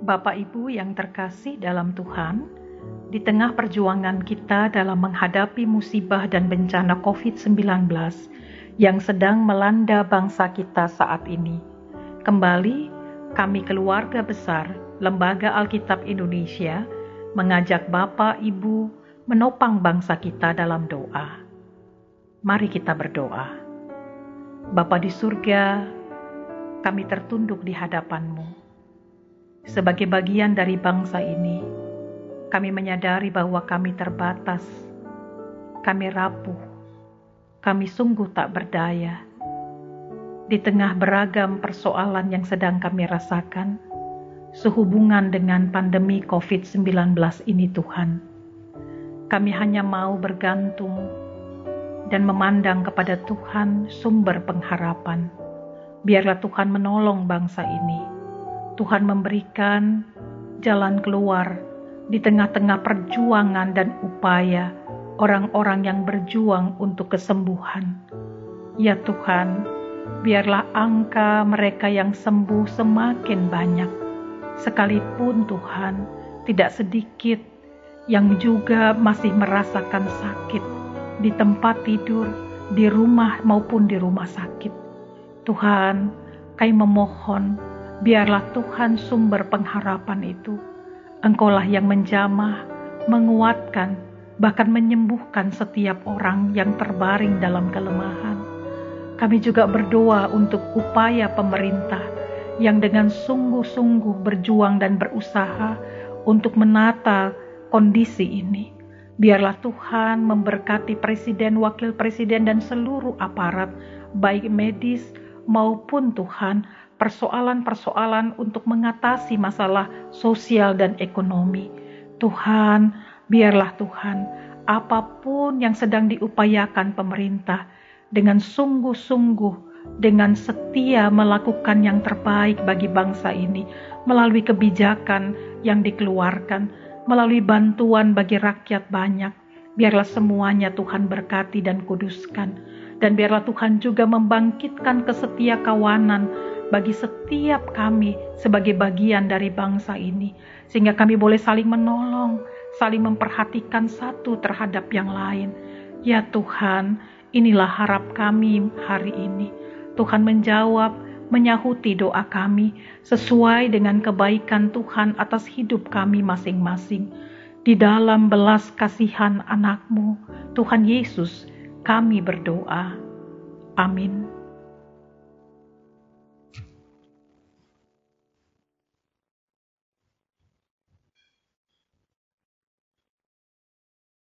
Bapak Ibu yang terkasih dalam Tuhan, di tengah perjuangan kita dalam menghadapi musibah dan bencana COVID-19 yang sedang melanda bangsa kita saat ini, kembali kami keluarga besar Lembaga Alkitab Indonesia mengajak Bapak Ibu menopang bangsa kita dalam doa. Mari kita berdoa. Bapa di surga, kami tertunduk di hadapan-Mu sebagai bagian dari bangsa ini, kami menyadari bahwa kami terbatas, kami rapuh, kami sungguh tak berdaya. Di tengah beragam persoalan yang sedang kami rasakan, sehubungan dengan pandemi COVID-19 ini, Tuhan, kami hanya mau bergantung dan memandang kepada Tuhan, sumber pengharapan. Biarlah Tuhan menolong bangsa ini Tuhan memberikan jalan keluar di tengah-tengah perjuangan dan upaya orang-orang yang berjuang untuk kesembuhan. Ya Tuhan, biarlah angka mereka yang sembuh semakin banyak. Sekalipun Tuhan, tidak sedikit yang juga masih merasakan sakit di tempat tidur, di rumah maupun di rumah sakit. Tuhan, kami memohon Biarlah Tuhan sumber pengharapan itu. Engkaulah yang menjamah, menguatkan, bahkan menyembuhkan setiap orang yang terbaring dalam kelemahan. Kami juga berdoa untuk upaya pemerintah yang dengan sungguh-sungguh berjuang dan berusaha untuk menata kondisi ini. Biarlah Tuhan memberkati presiden, wakil presiden, dan seluruh aparat, baik medis maupun Tuhan, persoalan-persoalan untuk mengatasi masalah sosial dan ekonomi. Tuhan, biarlah Tuhan, apa pun yang sedang diupayakan pemerintah dengan sungguh-sungguh, dengan setia melakukan yang terbaik bagi bangsa ini melalui kebijakan yang dikeluarkan, melalui bantuan bagi rakyat banyak. Biarlah semuanya Tuhan berkati dan kuduskan. Dan biarlah Tuhan juga membangkitkan kesetia kawanan bagi setiap kami sebagai bagian dari bangsa ini, sehingga kami boleh saling menolong, saling memperhatikan satu terhadap yang lain. Ya Tuhan, inilah harap kami hari ini. Tuhan menjawab, menyahuti doa kami sesuai dengan kebaikan Tuhan atas hidup kami masing-masing. Di dalam belas kasihan anakmu, Tuhan Yesus, kami berdoa. Amin.